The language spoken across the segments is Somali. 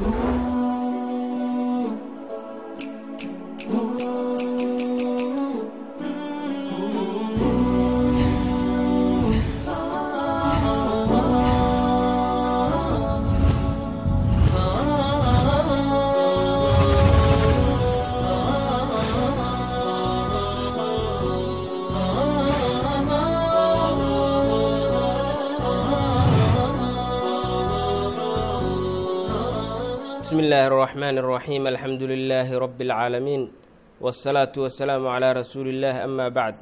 bsmi illaahi الرaxmaan الraxiim alxamdu lilaahi rabi اlcaalamiin wالsalaatu wasalaamu calaa rasuuli illaah ama bacd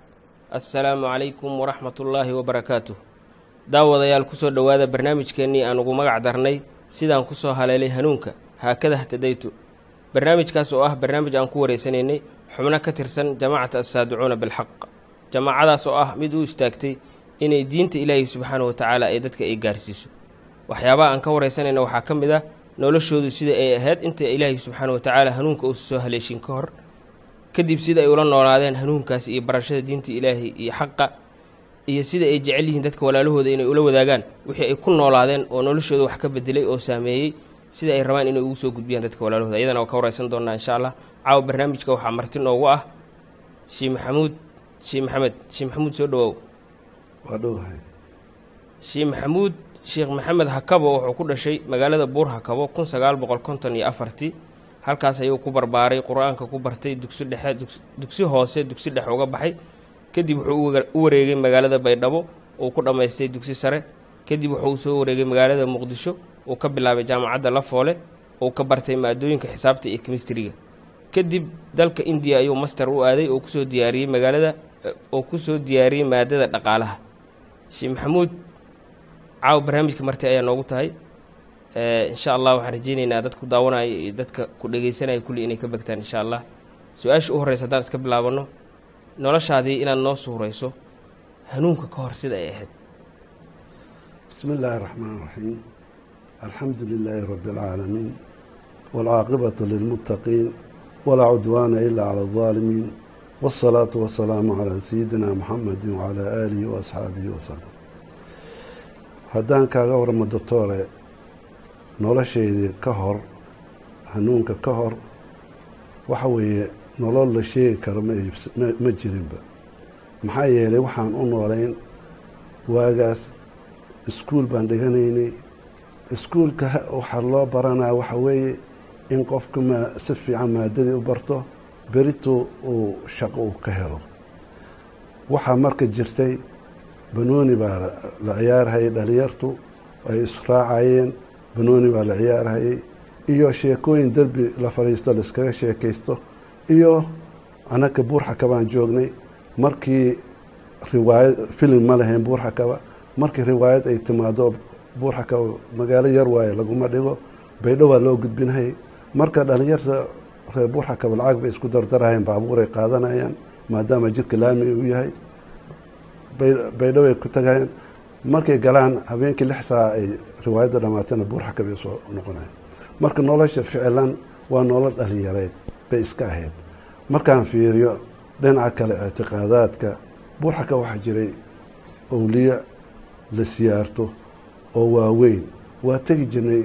assalaamu calaykum waraxmat ullaahi wabarakaatuh daawadayaal kusoo dhowaada barnaamijkeennii aan ugu magac darnay sidaan kusoo haleelay hanuunka haakada htadaytu barnaamijkaas oo ah barnaamij aan ku wareysanaynay xubno ka tirsan jamaacata assaadicuuna bilxaq jamaacadaas oo ah mid u istaagtay inay diinta ilaahi subxaanahu watacaala ee dadka ay gaarsiiso waxyaabaha aan ka wareysanayna waxaa ka mid ah noloshoodu sida ay ahayd inta ilaahi subxaana wa tacaala hanuunka uusa soo haleeshin ka hor kadib sida ay ula noolaadeen hanuunkaas iyo barashada diinta ilaahi iyo xaqa iyo sida ay jecel yihiin dadka walaalahooda inay ula wadaagaan wixii ay ku noolaadeen oo noloshooda wax ka bedelay oo saameeyey sida ay rabaan inay ugu soo gudbiyaan dadka walaalahooda. Ayadana waa ka wareysan doonaa insha allah. Caawa barnaamijka waxaa marti noogu ah. Shii maxamuud shii maxamed shii maxamuud soo dhowahay shii maxamuud sheekh maxamed hakabo wuxuu ku dhashay magaalada buur hakabo kun sagaal boqol konton iyo afartii halkaas ayuu ku barbaaray qur'aanka ku bartay dugsi dhexe dugsi hoose dugsi dhexe uga baxay. Kadib wuxuu u wareegay magaalada baydhabo uu ku dhammaystay dugsi sare. Kadib wuxuu soo wareegay magaalada muqdisho uu ka bilaabay jaamacadda lafoole uu ka bartay maadooyinka xisaabta iyo kemistriga kadib dalka indiya ayuu master u aaday oo ku soo diyaariyey magaalada oo ku soo diyaariyey maadada dhaqaalaha. Sheekh maxamuud caawa barnaamijka marti ayaa noogu tahay. Eh, insha allah waxaan rajeyneynaa dadku daawanaya iyo dadka ku dhegeysanaya kulli inay ka begtaan insha allah su'aasha u horreysa haddaan iska bilaabanno noloshaadii inaad noo suurayso hanuunka ka hor sida ay ahayd. Bismi illaahi araxmaan raxiim alxamdu lilaahi rabbi alcaalamiin walcaaqibatu lilmuttaqiin walaa cudwaana ila cala aldaalimiin waasalaatu wasalaamu calaa sayidina muxamedi wacalaa aalihi waasxaabihi wasalam haddaan kaaga waramo doctore nolosheydii ka hor hanuunka ka hor waxa weeye nolol la sheegi karo ma jirinba. Maxaa yeelay waxaan u noolayn waagaas iskuul baan dhiganaynay. Iskuulka waxaa loo baranaya waxa weeye in qofka ma si fiican maadadii u barto beritu uu shaqo uu ka helo. Waxaa marka jirtay banooni baa la ciyaarhayay dhalinyartu ay israacayeen banooni baa la ciyaarhayay. Iyo sheekooyin derbi la fadhiisto laiskaga sheekaysto. Iyo anaka buurxakabaan joognay. Markii riwaayad filim ma lahayn buurxakaba markii riwaayad ay timaado buurxakaba magaalo yar waaye laguma dhigo. Baydho waa loo gudbinhayay marka dhalinyarta reer buurxakaba lacag bay isku dardarahayeen baabuuray qaadanayaan maadaama jidka laami uu yahay baydho ay ku tagayeen markay galaan habeenkii lix saa ay riwaayadda dhamaatana buurxakabay soo noqonayen marka nolosha ficilan waa nolol dhalinyareed bay iska ahayd. Markaan fiiriyo dhinaca kale ictiqaadaadka buurxaka waxaa jiray owliya la siyaarto oo waaweyn. Waa tegi jirnay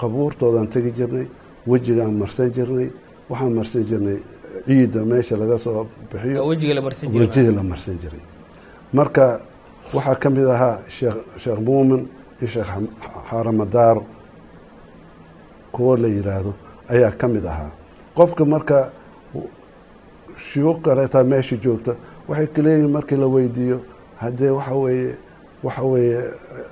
qabuurtoodaan tegi jirnay wejigaan marsan jirnay waxaan marsan jirnay ciidda meesha laga soo bixiyo wejiga la marsan wejiga la marsan jiray marka waxaa ka mid ahaa sheekh sheekh muumin iyo sheekh xaramadaar kuwo la yiraahdo ayaa ka mid ahaa. Qofka marka shuyuuq kaleetaa meesha joogta waxay kaleeyihin markii la weydiiyo haddee waxa weeye waxa weeye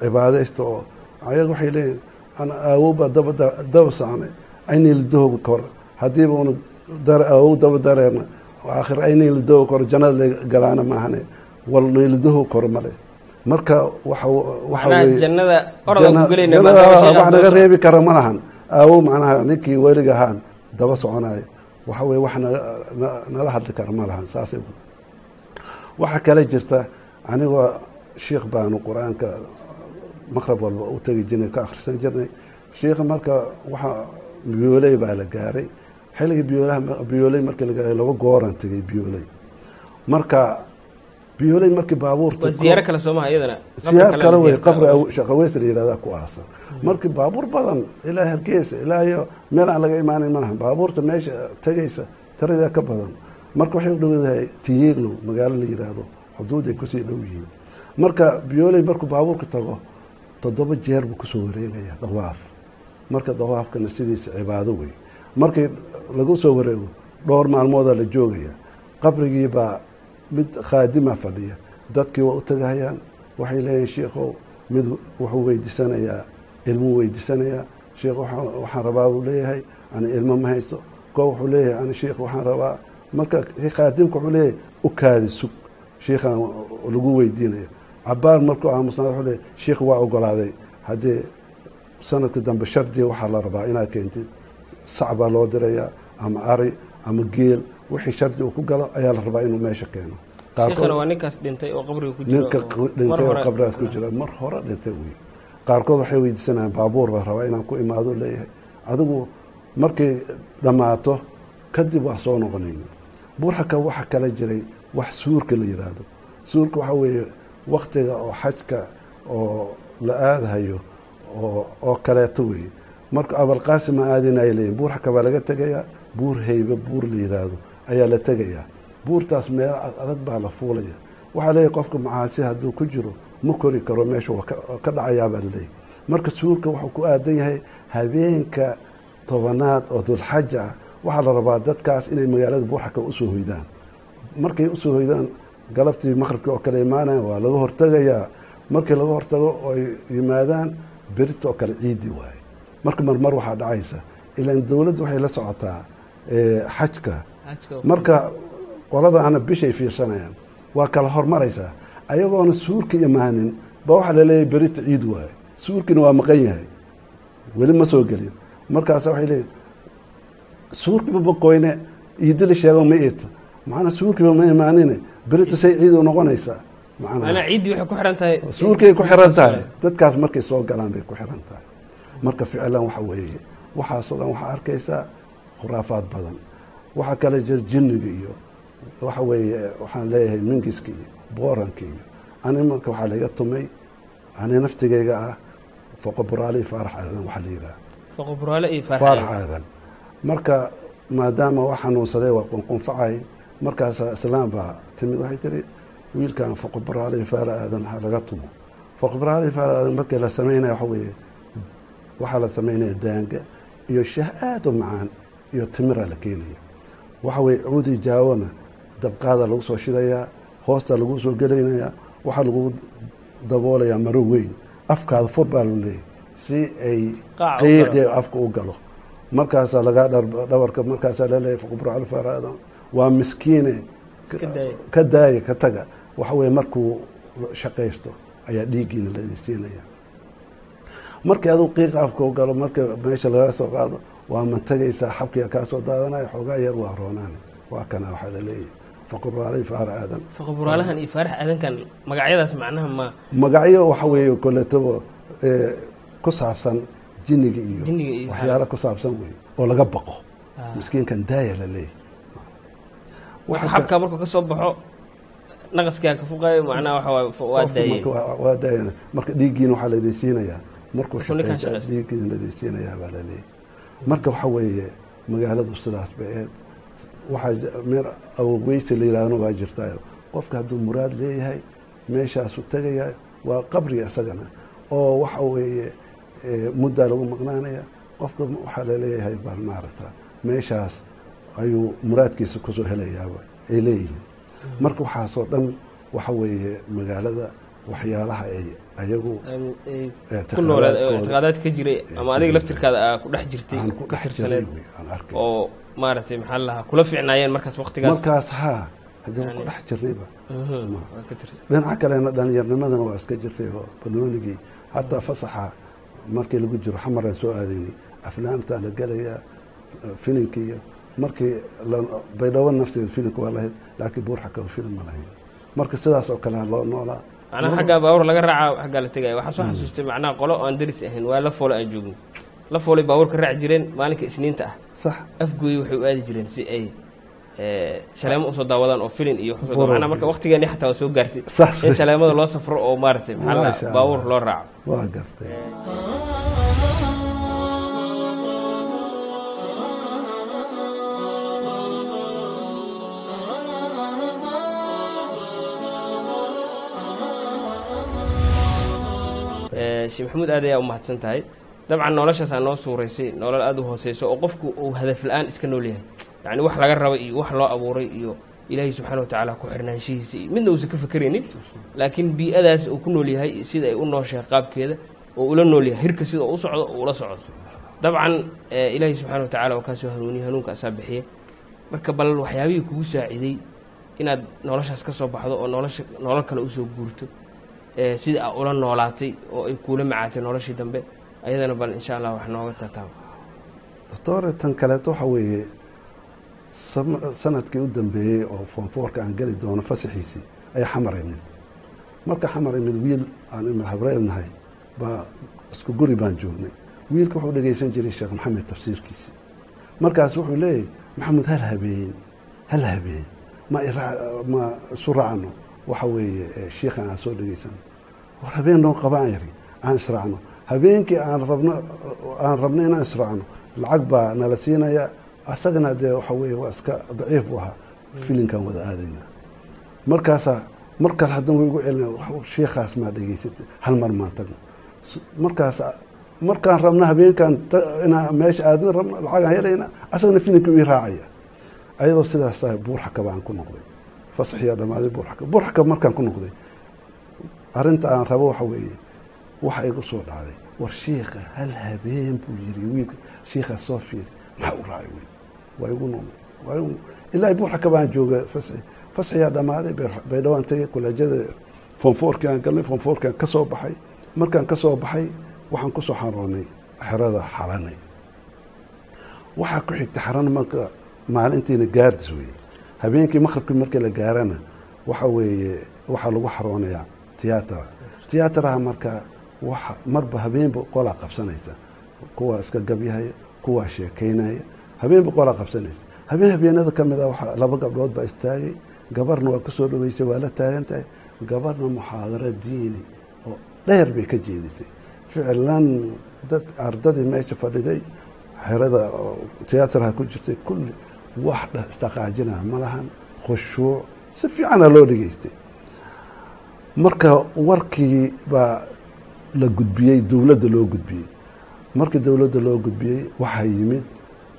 cibaadaysta oo ayaga waxay leeyihiin ana aawowbaa daba daba sacnay aynayladahooga kor haddiiba una aawow daba dareerna aakhir aynayladahooga kor jannada la galaana maahane wal nayladahoo kor male marka wax naga reebi kara ma lahan. Aawow macnaha ninkii weliga ahaan daba soconayo waxa wax nala hadli kara ma lahan saasay waxaa kale jirta anigoo sheikh baanu qur'aanka maqrab walba u tegi jirnay ka akhrisan jirnay. Sheikha marka waxa biyooley baa la gaaray. Xilligii biyooley markii la gaaray laba gooraan tegay biyooley marka biyooley markii baabuurta waa ziyaaro kale soomaha iyadana. Siyaar kale wey qabri shaqaweys la yihahdaa ku aasan markii baabuur badan ilaa hargeysa ilaa iyo meel aan laga imaanin maaha baabuurta meesha tegaysa tiradaa ka badan. Marka waxay u dhowdahay tiyegno magaalo la yidhaahdo xuduuday ku sii dhow yihiin. Marka biyooley markuu baabuurka tago toddoba jeer buu ku soo wareegaya dawaaf. Marka dawaafkana sidiisa cibaado wey markii lagu soo wareego dhowr maalmoodaa la joogaya qabrigiibaa mid khaadima fadhiya. Dadkii waa u tagahayaan waxay leeyihiin sheikhow mid wuxuu weydiisanayaa ilmuu weydiisanayaa sheikh waxaan rabaa buu leeyahay. Ani ilmo ma haysto. Koo wuxuu leeyahay ani sheikh waxaan rabaa. Marka khaadimka wuxuu leeyahay u kaadi sug. Shiikhaan lagu weydiinaya cabaar markuu aamusnaa wuxuu leeyahay sheikh waa ogolaaday. Haddii sanadka dambe shardiga waxaa la rabaa inaad keentid. Sac baa loo dirayaa ama ari ama geel wixii shardi uu ku galo ayaa la rabaa inuu meesha keeno. Sheekhana waa ninkaas dhintay oo qabrigaas ku jira mar hore dhintay wey qaarkood waxay weydiisanayaan baabuur baa rabaa inaan ku imaado leeyahay. Adigu markay dhammaato kadib waa soo noqonayna burxaka waxa kala jiray wax suurka la yidhaahdo suurka waxaa weeye waktiga oo xajka oo la aadahayo oo oo kaleeto weeye marka abalqaasim ma aadinaya leeyihiin buurxaka baa laga tegayaa? Buur heybe buur la yidhaahdo ayaa la tegayaa. Buurtaas meel adag baa la fuulaya. Waxaa leeyahy qofka macaasi hadduu ku jiro ma kori karo meesha waa ka- dhacayaa baa laleeyahy marka suurka wuxuu ku aadan yahay habeenka tobanaad oo dulxaja ah waxaa la rabaa dadkaas inay magaalada buurxaka u soo hoydaan. Markay u soo hoydaan galabtii maqribkii oo kale imaanayan waa laga hortegayaa markii laga hortago oo ay yimaadaan berita oo kale ciidi waaye. Marka marmar waxaa dhacaysa. Ilaan dowladda waxay la socotaa eh, xajka marka qoladaana bishay fiirsanayaan waa kala hormaraysaa. Ayagoona suurka imaanin ba waxaa la leeyahay berita ciid waaye. Suurkiina waa maqan yahay. Weli ma soo gelin. Markaasa waxay leeyihiin suurkiiba makoyne iidili sheego ma iita macnaa suurkiiba ma imaanine berita say ciid u noqonaysaa. Macnaa maanaa ciiddii waxay ku xiran tahay. Suurkay ku xiran tahay. Dadkaas markay soo galaan bay ku xiran tahay. Marka ficlan waxa weeye waxaasoo dhan waxaa arkaysaa khuraafaad badan waxaa kale jira jinniga iyo waxa weeye waxaan leeyahay mingiska iyo booranka iyo ani marka waxaa laga tumay ani naftigayga ah foqoboraali faarax aadan waxaa la yidhaha. Foqo buraale iyo faarax aadan. marka maadaama waa xanuunsaday waa qunqunfacay markaasa islaam baa timid waxay tiri wiilkan foqoboraali faara aadan ha laga tumo. Foqoboraali faara aadan markii la samaynaya waxa weeye waxaa la samaynaya daanga iyo shah aad u macaan iyo timira la keenaya waxa weeye cuudi jaawona dabqaada lagu soo shidayaa hoosta lagu soo gelaynayaa waxaa lagu daboolayaa maro weyn. Afkaada fur baa lu leeyahy si ay qiiqi afka u galo. Markaasaa lagaa dhabarka markaasaa faara aadan waa miskiine ka daaya ka taga. Waxa weeye markuu shaqaysto ayaa dhiiggiina la siinaya markii aduu qiiq afka u galo marka meesha laga soo qaado waa mantagaysaa xabkiga kaa soo daadanaya xoogaa yar waa roonaan. Waa kana waxaa la leeyahay faquraalay faar aadan. Foqo buraalahan iyo faarax aadankan magacyadaas macnaha ma magacyo waxa weeye koletaba ee, ku saabsan jinniga iyo waxyaalo ku saabsan wey oo laga baqo. Ah. miskiinkan daaya la leeyahay. Marka Waxa ka- xabka markuu ka soo baxo naqaskaa ka fuqayo macnaha waxa waa daayeen waa- marka dhiiggiina waxaa laydin siinayaa. Markuu shaqaysta. dhiiggiina laydin siinayaa baa la leeyahay marka waxa weeye magaaladu sidaas bay ahayd waxaa meel awogeysi la yidhaahno baa jirtaayo. Qofka hadduu muraad leeyahay meeshaasu tegaya waa qabri isagana oo waxa weeye muddaa lagu maqnaanaya qofka waxaa la leeyahay bal maaragta meeshaas ayuu muraadkiisa ku soo helayaaba ay leeyihiin. Marka waxaasoo dhan waxa weeye magaalada waxyaalaha ay ayagu Am- ay Eh, ku noolaad oo ictiqaadaadkooda. ictiqaadaad ka jiray ama adiga laftirkaada aa ku dhex jirtay ku tirsaneed oo maaragtay maxaa la lahaa kula fiicnaayeen markaas waqtigaas. Markaas haa haddii waan ku dhex jirnayba tirsan. Dhinaca kalena dhalinyarnimadana waa iska jirtay oo banoonigii hataa fasaxa markii lagu jiro xamaraan soo aadayni aflaamtaa la gelayaa filinki iyo markii baydhabo nafteeda filinka waa lahayd laakiin buurxaka filin ma lahayn. Marka sidaas oo kale loo noolaa macnaha xaggaa baabuur laga raaca xaggaa la tegaya waxaa soo xasuustay macnaha qolo aan daris ahayn waa la foole aan joogno la foolay baabuurka raaci jireen maalinka isniinta ah. Sax. Afgooyi waxay u aadi jireen si ay shaleemo u soo daawadaan oo filin iyo manaa marka waqtigeeni xataa waa soo gaartay. In shaleemada loo safro oo maaragtay maxaa baabuur loo raaco. Waa gartay sheekh maxamuud aad ayaa u mahadsan tahay dabcan noloshaasaa noo suuraysay nolol aada u hooseyso oo qofku uu hadaf la'aan iska nool yahay. Yacni wax laga raba iyo wax loo abuuray iyo ilaahay subxaana wa tacaala ku xirnaanshihiisa iyo midna uusan ka fakeraynin laakiin bii-adaas uu ku nool yahay sida ay u nooshahay qaabkeeda oo ula nool yahay. Hirka sida u socdo oo ula socdo. Dabcan ilaahay subxaana wa tacaala waa kaasoo hanuuniye hanuunka asaa bixiye marka bal waxyaabihii kugu saaciday inaad noloshaas ka soo baxdo oo nolosha nolol kale u soo guurto sida ula noolaatay oo ay kuula macaatay noloshii dambe ayadana bal insha allah wax nooga tataabo doctore tan kaleeto waxa weeye sannadkii u dambeeyey oo foonfoorka aan geli doono fasaxiisii ayaa xamar imid marka xamar imid wiil aan imid habreeb nahay baa isku guri baan joognay. Wiilka wuxuu dhegeysan jiray sheekh maxamed tafsiirkiisi. Markaas wuxuu leeyahy maxamed hal habeen hal habeen ma ma isu raacno waxa weeye eh, shiikhan aan soo dhegeysano war habeen noo qabaan yari aan israacno. Habeenkii aan rabno aan rabno inaan israacno lacag baa nala siinaya. Asagana dee waxa weeye waa iska daciif bu ahaa. Filinkan wada aadayna. Markaasaa mar kale haddana way igu celina shiikaas maa dhegeysatay? Hal mar maan tagno. Markaas markaan rabno habeenkaan inaan meesha aadin rabno lacagaan helayna asagana filinka ii raacaya. Ayadoo sidaas tahay buurxaka baan ku noqday fasaxiyaa dhammaaday buurxaka buurxaka markaan ku noqday arrinta aan rabo waxa weeye waxa igu soo dhacday war shiika hal habeen buu yiri wiilka shiikaas soo fiiri maxaa u raacay wiil waa igu igu ilaa buurxaka baan jooga fasaxi fasaxiyaa dhammaaday bay- baydhawaan tagay kuleejada foonfoorkii aan galnay foonfoorkii aan ka soo baxay. Markaan ka soo baxay waxaan ku soo xaroonay xerada xalanay waxaa ku xigta xaran marka maalintiina gaardis weeye habeenkii maqribkii markii la gaarana waxa weeye waxaa lagu xaroonayaa tiyaatara tiyaataraha marka marba habeenba qolaa qabsanaysa. Kuwaa iska gabyahaya kuwaa sheekaynaya habeenba qolaa qabsanaysa. Habeen habeenada ka mid a waxaa laba gabdhood baa istaagay gabarna waa ku soo dhaweysay waa la taagan tahay gabarna muxaadaro diini oo dheer bay ka jeedisay. Ficlan dad ardadii meesha fadhiday xerada oo tiyaatarha ku jirtay kulli wax dha isdhaqaajinaa ma lahan khushuuc. Si fiicana loo dhegeystay marka warkii baa la gudbiyey dowladda loo gudbiyey. Markii dowladda loo gudbiyey waxaa yimid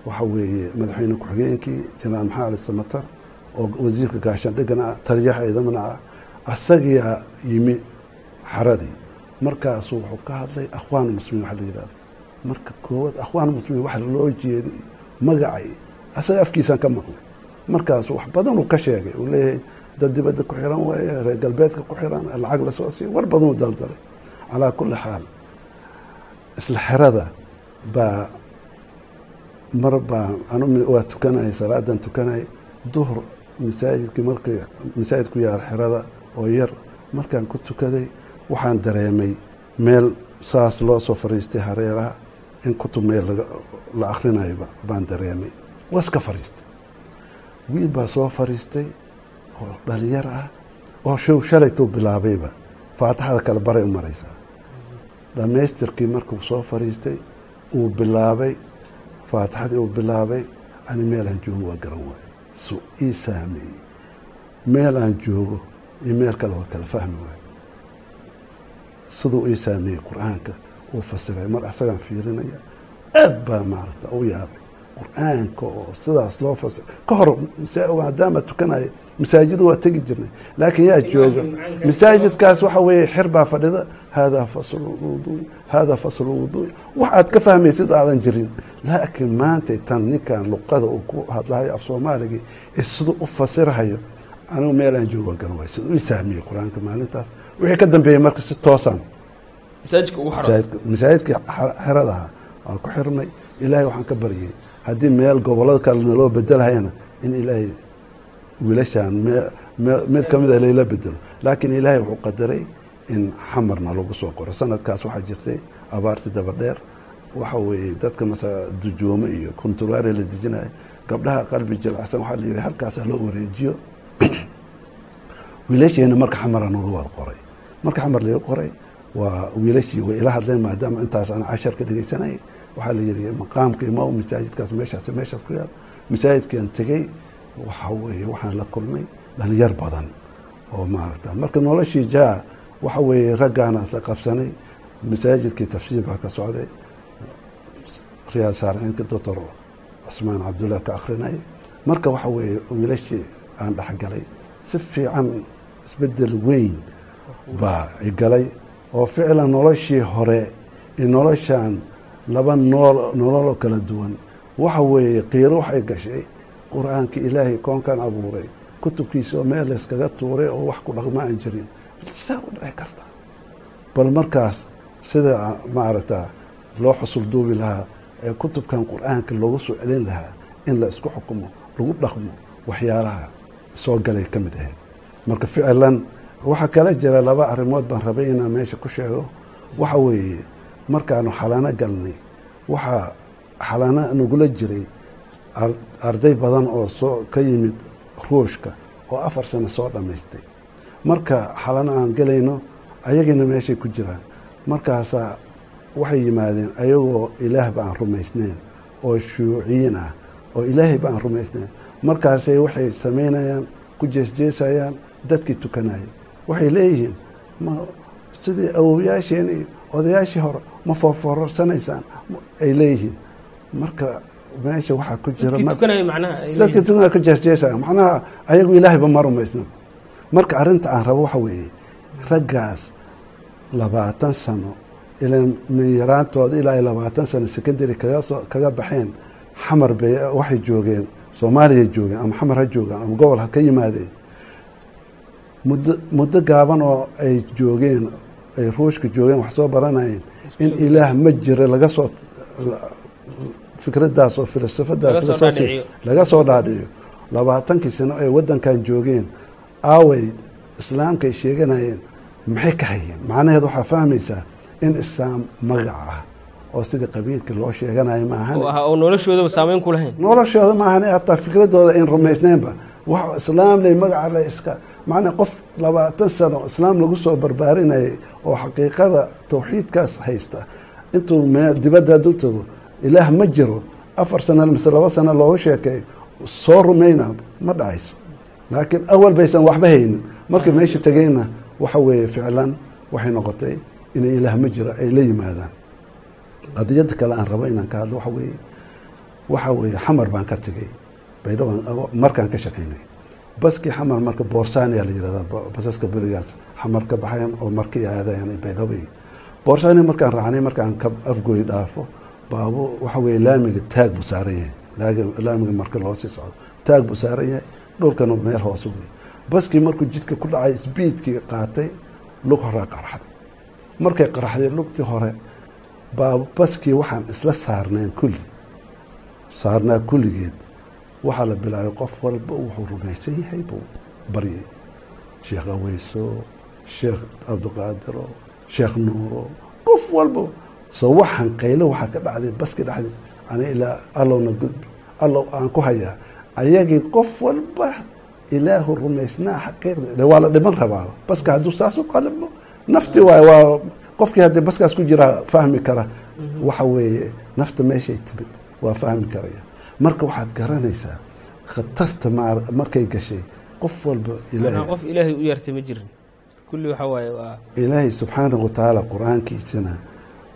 waxa weeye madaxweyne ku-xigeenkii jenaraal maxamed ali samatar oo wasiirka gaashaandhigana ah taliyaha ciidamana ah asagiyaa yimi xaradii. Markaasuu wuxuu ka hadlay akhwaan muslimiin waxa la yidhahdo marka koowaad akhwaan muslimiin waxa loo jeeday magacay asaga afkiisaan ka maqlay. Markaasu wax badan uu ka sheegay. Uu leeyahay dad dibadda ku xiran waaye reer galbeedka ku xiran lacag la soo siiyo war badan uu daldalay calaa kulli xaal isla xerada baa mar baa waa tukanayay salaadan tukanayay duhur masaajidkii markii masaajid ku yaal xerada oo yar markaan ku tukaday waxaan dareemay meel saas loo soo fariistay hareeraha in kutub meel la akhrinayo baan dareemay waa iska fariistay. Wiil baa soo fariistay oo dhalinyar ah oo show shalaytuu bilaabayba faatixada kale baray u maraysaa. Dhammaystirkii markuu soo fariistay uu bilaabay faatixadii uu bilaabay ani meel aan joogo waa garan waayo. Su ii saameeyey meel aan joogo iyo meel kale waa kala fahmi waayo. Siduu ii saameeyey qur'aanka uu fasiray. Mar asagaan fiirinaya aad baa maaragta u yaabay qur'aanka oo sidaas loo fasir ka hor maadaama tukanaya masaajida waa tegi jirnay. Laakiin yaa jooga. Masaajidkaas waxa weeye xir baa fadhida. Haadaa faslu wuduuy haadaa faslu wuduuy wax aad ka fahmaysid aadan jirin. Laakiin maanta tan ninkan luqada uu ku hadlahayo af soomaaligii siduu u fasirahayo anigu meelaan joogo waa garan waay. Siduu ii saamiyey qur'aanka maalintaas. Wixii ka dambeeyey marka si xaro masaajidkii xeradaha waan ku xirnay. Ilaahay waxaan ka baryay haddii meel gobollada kale naloo bedelhayana in ilaahay wiilashaan mid ka mida layla bedelo laakiin ilaahay wuxuu qadaray in xamarna lagu soo qoro. Sanadkaas waxaa jirtay abaartii dabadheer. Waxa weeye dadka masa dujoome iyo konturwaare la dejinayo gabdhaha qalbi jilacsan waxaa la yidhi halkaasaa loo wareejiyo. Wiilasheena marka xamara nooga wada qoray. Marka xamar laga qoray waa wiilashii way ila hadleen maadaama intaas aan cashar ka dhegeysanay waxaa la yidhi maqaamka imaam masaajidkaas meeshaas meeshaas ku yaal. Masaajidkan tegey waxa weeye waxaan la kulmay dhalinyar badan oo maaragta marka noloshii jaa waxa weeye raggaana isla qabsanay. Masaajidkii tafsiir baa ka socday. Riyaad saarciinka doctor cusmaan cabdullah ka akrinay marka waxa weeye wiilashii aan dhexgalay si fiican isbeddel weyn baa igalay oo ficlan noloshii hore iyo noloshan laba nool nololoo kala duwan. Waxa weeye qiiro waxay gashay. Qur'aanka ilaahay koonkan abuuray. Kutubkiisa oo meel layskaga tuuray oo wax ku dhaqma aan jirin. Saa u dhici karta. Bal markaas sida maaragta loo xusul duubi lahaa ee kutubkan qur'aanka loogu soo celin lahaa in la isku xukumo lagu dhaqmo waxyaalaha soo galay ka mid ahayd. Marka ficlan waxaa kala jira laba arrimood baan rabay inaan meesha ku sheego. Waxa weeye markaanu xalano galnay waxaa xalano nagula jiray arday badan oo soo ka yimid ruushka oo afar sano soo dhammaystay marka xalano aan gelayno ayagiina meeshay ku jiraan. Markaasaa waxay yimaadeen ayagoo ilaahba aan rumaysnayn oo shuuciyiin ah oo ilaahayba aan rumaysnayn. Markaasay waxay samaynayaan ku jeesjeesayaan dadkii tukanayay. Waxay leeyihiin sidii awowyaasheen iyo odayaashii hore ma foorfoorarsanaysaan ay leeyihiin. Marka meesha waxaa ku jira dadkii tukanaya ku jeesjeesaya. Macnaha ayagu ilaahayba ma rumaysna. Marka arrinta aan rabo waxa weeye raggaas labaatan sano ilaa yaraantooda ilaa labaatan sano secondary kagasoo kaga baxeen xamar bay waxay joogeen soomaaliya joogeen ama xamar ha joogaan ama gobol ha ka yimaadeen. Muddo muddo gaaban oo ay joogeen ay ruushka joogeen wax soo baranayeen in ilaah ma jira laga soo fikradaas oo filosofadaas laga soo dhaadhiyo. Labaatankii sano ay waddankan joogeen aaway islaamka ay sheeganayeen maxay ka hayeen? Macnaheed waxaa fahmaysaa in islaam magac ah oo sidii qabiilka loo sheeganayo maahan noloshooda maahan hataa fikradooda ayn rumaysnaynba wax islaamlay magaca le iska macnaa qof labaatan sano islaam lagu soo barbaarinayay oo xaqiiqada tawxiidkaas haysta intuu dibadda hadduu tago ilaah ma jiro afar sano mise laba sano looga sheekeeyo soo rumayna ma dhacayso laakiin awal baysan waxba haynin. Markay meesha tegeyna waxa weeye ficlan waxay noqotay inay ilaah ma jiro ay la yimaadaan. Qadiyada kale aan rabo inaan ka hadlo waxa weeye waxa weeye xamar baan ka tegey markaan ka shaqaynay baskii xamar marka boorsaaniyaa la yihahdaa basaska berigaas xamar ka baxayan oo markii aadayan baydhabo boorsaani markaan raacnay markaan ka afgoy dhaafo baabo waxa weeye laamiga taag buu saaran yahay. Laamiga marka loo sii socdo taag buu saaran yahay dhulkana meel hoose wey baskii markuu jidka ku dhacay sbiidkii qaatay lug horaa qarxday markay qarxday lugtii hore baa baskii waxaan isla saarneen kulli. Saarnaa kulligeed waxaa la bilaabay qof walba wuxuu rumaysan yahay buu baryay. Sheekh aweyso sheekh cabdiqaadiro sheekh nuuro qof walba. So waxaan qaylo waxaa ka dhacday baski dhexdiis ani ilaa allowna gudbi allow aan ku hayaa. Ayagii qof walba ilaahu rumaysnaa xaqiiqda waa la dhiman rabaa. Baska hadduu saas u qalimo nafti waay waa qofkii haddii baskaas ku jiraa fahmi kara. Waxa weeye nafta meeshay timid waa fahmi karaya marka waxaad garanaysaa khatarta markay gashay qof walba qof ilaahay u yartay ma jirin kulli waxa waaye waa ilaahay subxaanahu watacaala qur-aankiisana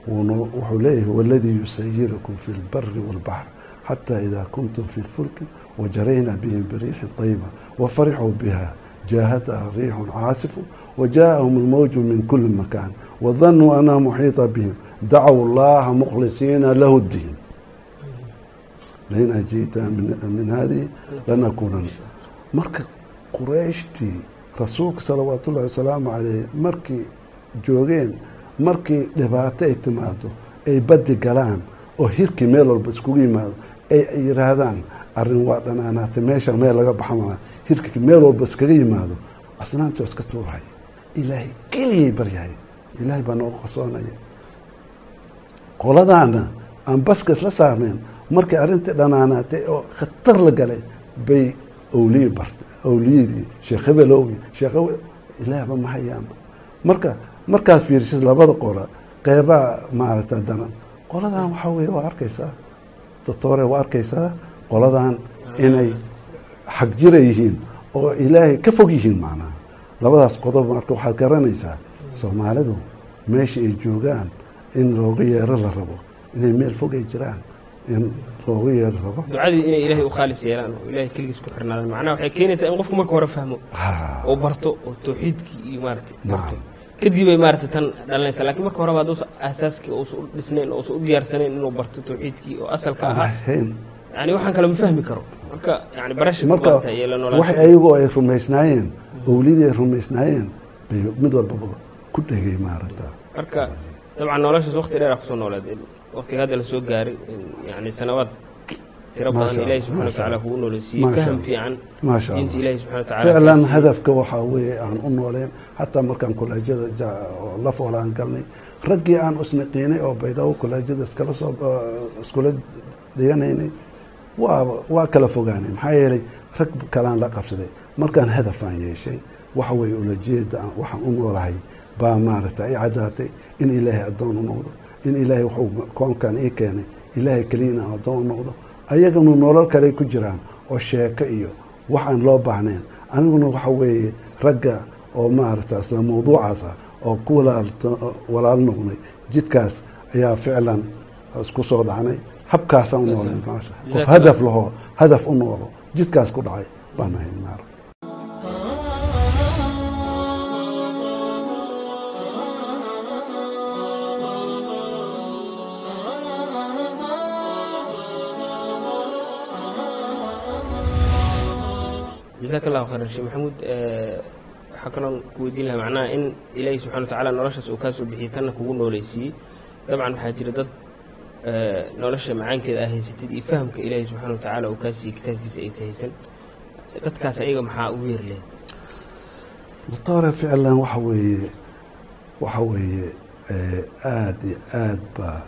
wuxuu leeyahay waladii yusayirukum fi lbari wاlbaxr xata ida kuntum fi lfulki wajarayna bihim biriixin طayiba wafarixuu biha jaahataha riixun caasifu wajaءahum اlmowju min kuli makan wadanuu anha muxiiطa bihim dacow اllaha mukhlisiina lahu اdiin lain ajiita min hadihi lanakunana marka qurayshtii rasuulka salawaat ullahi wasalaamu calayh markii joogeen markii dhibaato ay timaado ay badi galaan oo hirkii meel walba iskugu yimaado ay yiraahdaan arrin waa dhanaanaatay meesha meel laga baxamana hirkii meel walba iskaga yimaado asnaamtii waa iska tuurhay ilaahay keliyay baryahay ilaahay baa noogu qasoonaya qoladaana aan baska isla saarnayn markii arrintii dhanaanaatay oo khatar la galay bay awliye barta awliyadii sheekh hebelowi sheekh ilaahba ma hayaanba marka markaad fiirisid labada qola qeybaa maaragta daran. Qoladan waxaa weye waa arkaysaa doctore waa arkaysaa qoladan inay xag jira yihiin oo ilaahay ka fog yihiin macnaha labadaas qodob marka waxaad garanaysaa soomaalidu meesha ay joogaan in looga yeero la rabo inay meel fog ay jiraan in looga yeero rabo ducadii inay ilaahay u khaalis yeelaan oo ilaahay keligiis ku xirnaadaan. Macnaha waxay keenaysaa in qofku marka hore fahmo Ha, oo barto oo tawxiidkii iyo maaragtay barto. Nacam kadib ay maaragtay tan dhalanaysaa laakiin marka horeba hadduusa aasaaskii uusa u dhisnayn uusa u diyaarsanayn inuu barto tawxiidkii oo asalka ahayn. Yani waxaan kale ma fahmi karo. Marka yani barasha marka wax ayagoo ay rumaysnaayeen owlidii ay rumaysnaayeen bay mid walbaba ku dhegay maaragta. Marka dabcan noloshaas waqti dheer aa ku soo nooleed waqtiga hadda la soo gaaray yani sanawaad tiro badan ilaahi subxana Allah. kugu nooleysiiyey Maasha faham fiican diinta ilaahi subxana ficlan kaasiiyey. hadafka waxaa weeye aan u nooleen xataa markaan kolaajyada ja- oo la foolaan galnay raggii aan usniqiinay oo baydhabo kolaajyada iskala soo iskula dhiganaynay waa waa kala fogaanay maxaa yeelay rag kalaan la qabsaday markaan hadafaan yeeshay waxa weeye ulajeeda aan- waxaan u noolahay baa maaragta i caddaatay in ilaahay addoon u noqdo in ilaahay wuxuu koonkan ii keenay ilaahay keliya in aan addoon u noqdo. Ayaganu nolol kale ku jiraan oo sheeko iyo wax aan loo baahnayn. Aniguna waxa weeye ragga oo maaragta isla mawduucaas ah oo ku walaal noqnay jidkaas ayaa ficlan isku soo dhacnay. Habkaasaan u noolay qof hadaf lahoo hadaf u noolo jidkaas ku dhacay baan ahayn maarag jazaak allahu khayran sheekh maxamuud. Eh, waxaa kaloon ku weydiin lahaa macnaha in ilaahi subxana watacaala noloshaas uu kaa soo bixiyey tanna kugu nooleysiiyey dabcan waxaa jira dad eh, nolosha macaankeeda aa haysatid iyo fahamka ilaahi subxana watacaala uu kaa siiyey kitaabkiisa aysa haysan dadkaas ayaga maxaa ugu yeeri lahayd doctore ficlan waxa weeye waxa weeye eh, aada iyo aad baa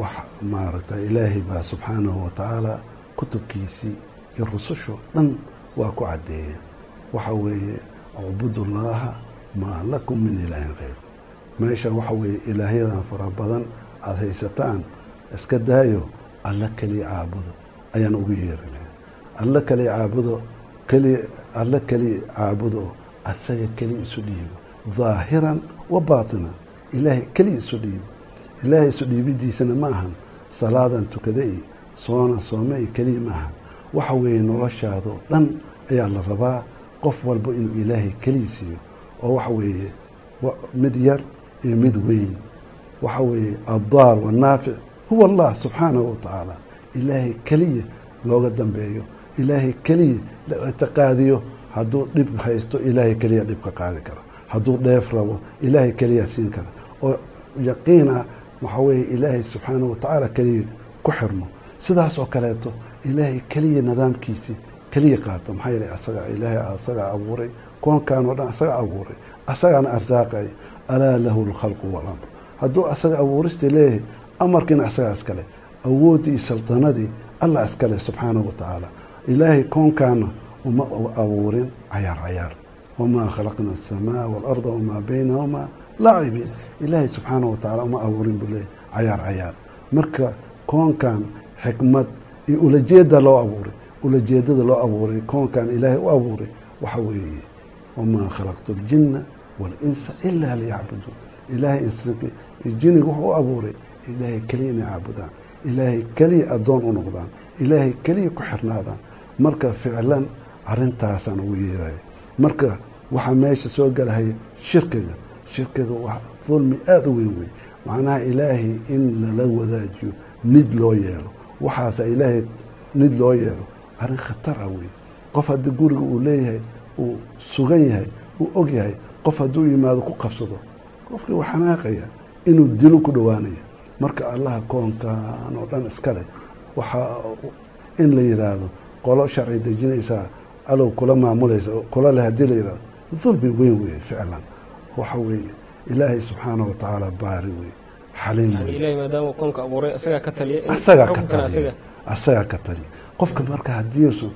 wax maaragta ilaahay baa subxaanahu watacaala kutubkiisii iyo rusushu dhan waa ku caddeeyeen waxa weeye ucbudullaaha maa lakum min ilaahin khayr. Meeshan waxa weeye ilaahyadan fara badan aada haysataan iska daayo alla keliya caabudo. Ayaan ugu yeerinaya alla keliya caabudo keliya alla keliya caabudo asaga keliya isu dhiibo. Dhaahiran wa baatinan. Ilaahay keliya isu dhiibo. Ilaahay isu dhiibidiisana ma ahan. Salaadan tukada iyo soona soome iyo keliya ma ahan waxa weeye noloshaadoo dhan ayaa la rabaa qof walba inuu ilaahay keliya siiyo oo waxa weeye wa- mid yar iyo mid weyn. Waxa weeye addaar wannaafic huwa allah subxaanahu watacaala ilaahay keliya looga dambeeyo ilaahay keliya la ictiqaadiyo hadduu dhib haysto ilaahay keliya dhib ka qaadi karo. Hadduu dheef rabo ilaahay keliya siin kara oo yaqiin ah waxaa weeye ilaahay subxaanahu watacaala keliya ku xirmo. Sidaas oo kaleeto ilaahay keliya nidaamkiisii keliya qaato. Maxaa yeelay asaga ilaahay asagaa abuuray. Koonkan oo dhan asaga abuuray. Asagaana arsaaqay. Alaa lahu lkhalqu walamr. Hadduu asaga abuuristii leeyahay amarkiina asagaa iskale awooddii iyo saltanadii allah iskale subxaanahu watacaala ilaahay koonkaana uma abuurin cayaar cayaar. Wamaa khalaqna asamaa waalarda wamaa baynahumaa laacibiin ilaahay subxaanahu watacaala uma abuurin buu leeyahay cayaar cayaar. Marka koonkan xikmad iyo ulajeeda loo abuuray. Ulajeedada loo abuuray koonkan ilaahay u abuuray waxa weeye wamaa khalaqtu ljinna waalinsa ilaa liyacbuduun ilaahay jiniga wuxuu u abuuray ilaahay keliya inay caabudaan. Ilaahay keliya addoon u noqdaan. Ilaahay keliya ku xirnaadaan. Marka ficlan arrintaasaan ugu yeeraya marka waxaa meesha soo galahaya shirkiga. Shirkiga waa dulmi aada u weyn wey macnaha ilaahay in lala wadaajiyo nid loo yeelo waxaasa ilaahay nid loo yeelo. Arrin khatar ah wey qof haddii guriga uu leeyahay uu sugan yahay uu og yahay qof hadduu yimaado ku qabsado qofkii waa xanaaqaya inuu dilo ku dhowaanaya. Marka allaha koonkan oo dhan iskale waxaa in la yidhaahdo qolo sharci dejinaysaa alow kula maamulaysa kula leh haddii la yidhahdo dulmi weyn weeye ficlan. Waxa weeye ilaahay subxaanahu watacaala baari wey asagaa ka taliya qofka marka haddiisu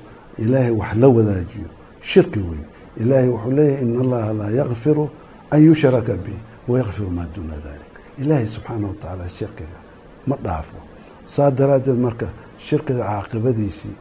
ilaahay wax la wadaajiyo. Shirki wey ilaahay wuxuu leeyahay in allaha laa yakfiru an yushraka bih wayakfiru maa duuna dalik ilaahay subxaana wa tacaala shirkiga ma dhaafo. Saa daraaddeed marka shirkiga caaqibadiisii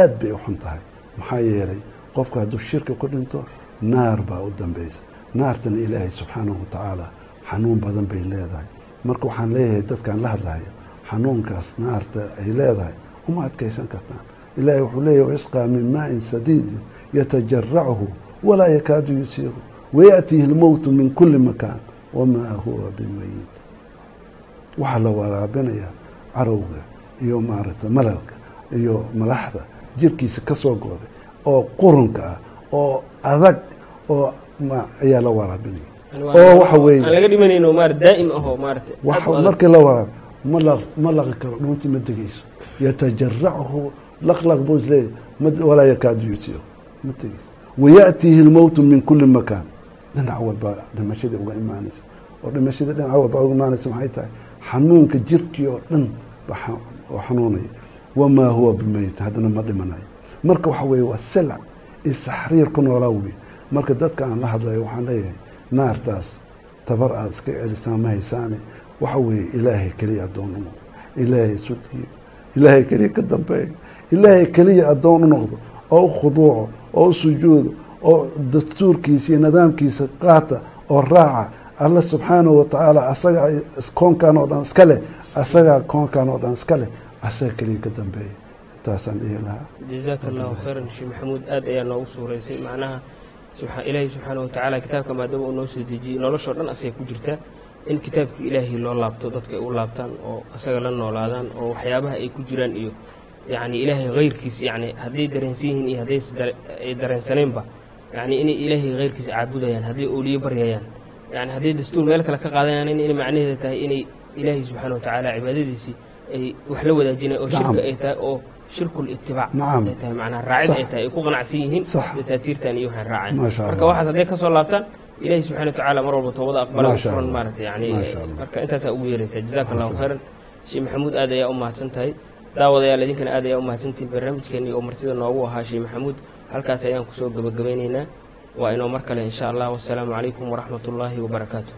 aad bay u xun tahay. Maxaa yeelay qofka hadduu shirki ku dhinto naar baa u dambaysa. Naartana ilaahay subxaanahu wa tacaala xanuun badan bay leedahay marka waxaan leeyahay dadkaan la hadlahayo xanuunkaas naarta ay leedahay uma adkaysan kartaan. Ilaahay wuxuu leeyahy waisqaa min maain sadiidin yatajarachu walaa yakaadu yusiiru wayaأtihi اlmowtu min kuli makaan wamaa huwa bimayit waxaa la waraabinayaa carowga iyo maaragtay malalka iyo malaxda jirkiisa ka soo gooday oo qurunka ah oo adag oo ayaa la waraabinaya oo waxa weeye. Markii la waraab ma la ma laqi karo dhuuntii ma degeyso yatajarachu laqlaq buu isleeyahy walaa yakaadu yusiiru ma tegeyso wayaأtihi اlmowtu min kuli makaan. Dhinac walba dhimashadii uga imaanaysa. Oo dhimashadii dhinac walba uga imaanaysa maxay tahay? Xanuunka jirkii oo dhan oo xanuunaya. Wamaa huwa bimayit haddana ma dhimanayo. Marka waxa weeye waa silac iyo saxriir ku noolaa wey marka dadka aan la hadlayo waxaan leeyahay naartaas tabar aad iska celisaan ma haysaane waxa weeye ilaahay keliya addoon u noqdo. Ilaahay sudhiyo ilaahay keliya ka dambeeyo. Ilaahay keliya addoon u noqdo oo u khuduuco oo u sujuudo oo dastuurkiisa iyo nidaamkiisa qaata oo raaca alla subxaanahu wa tacaala asaga koonkan oo dhan iska leh asagaa koonkan oo dhan iska leh asaga keliya ka dambeeya intaasaan dhihi lahaa. Jazaaka allahu khayran sheekh maxamuud aad ayaa noogu suuraysay macnaha ilaahay subxaana wa tacaala kitaabka maadaama uu noo soo dejiyey noloshoo dhan asagay ku jirtaa in kitaabkii ilaahay loo laabto dadka ay u laabtaan oo asaga la noolaadaan oo waxyaabaha ay ku jiraan iyo yacni ilaahay hayrkiis yacni hadday dareensan yihiin iyo hadday ay dareensaneenba yacni inay ilaahay hayrkiisa caabudayaan hadday ooliye baryayaan yani hadday dastuur meel kale ka qaadanayaan inay macnaheeda tahay inay ilaahay subxaana wa tacaala cibaadadiisii ay wax la wadaajinay oo shirka ay tahay oo shirku litibaac ay tahay macnaha raacid ay tahay ay ku qanacsan yihiin dasaatiirtan iyo waxaan raaceen marka waxaas hadday ka soo laabtaan ilahi subxana wa tacaala mar walba toobada aqbala furan maarata yani marka intaasaa ugu yeeraysaa jazaaka allahu khayran. Sheekh maxamuud aad ayaa u mahadsan tahay. Daawadayaal idinkana aad ayaa u mahadsantihin barnaamijkeennii oo marsida noogu ahaa sheekh maxamuud halkaas ayaan ku soo gebagabaynaynaa waa inoo mar kale insha allah. Wasalaamu calaykum waraxmat ullaahi wabarakaatu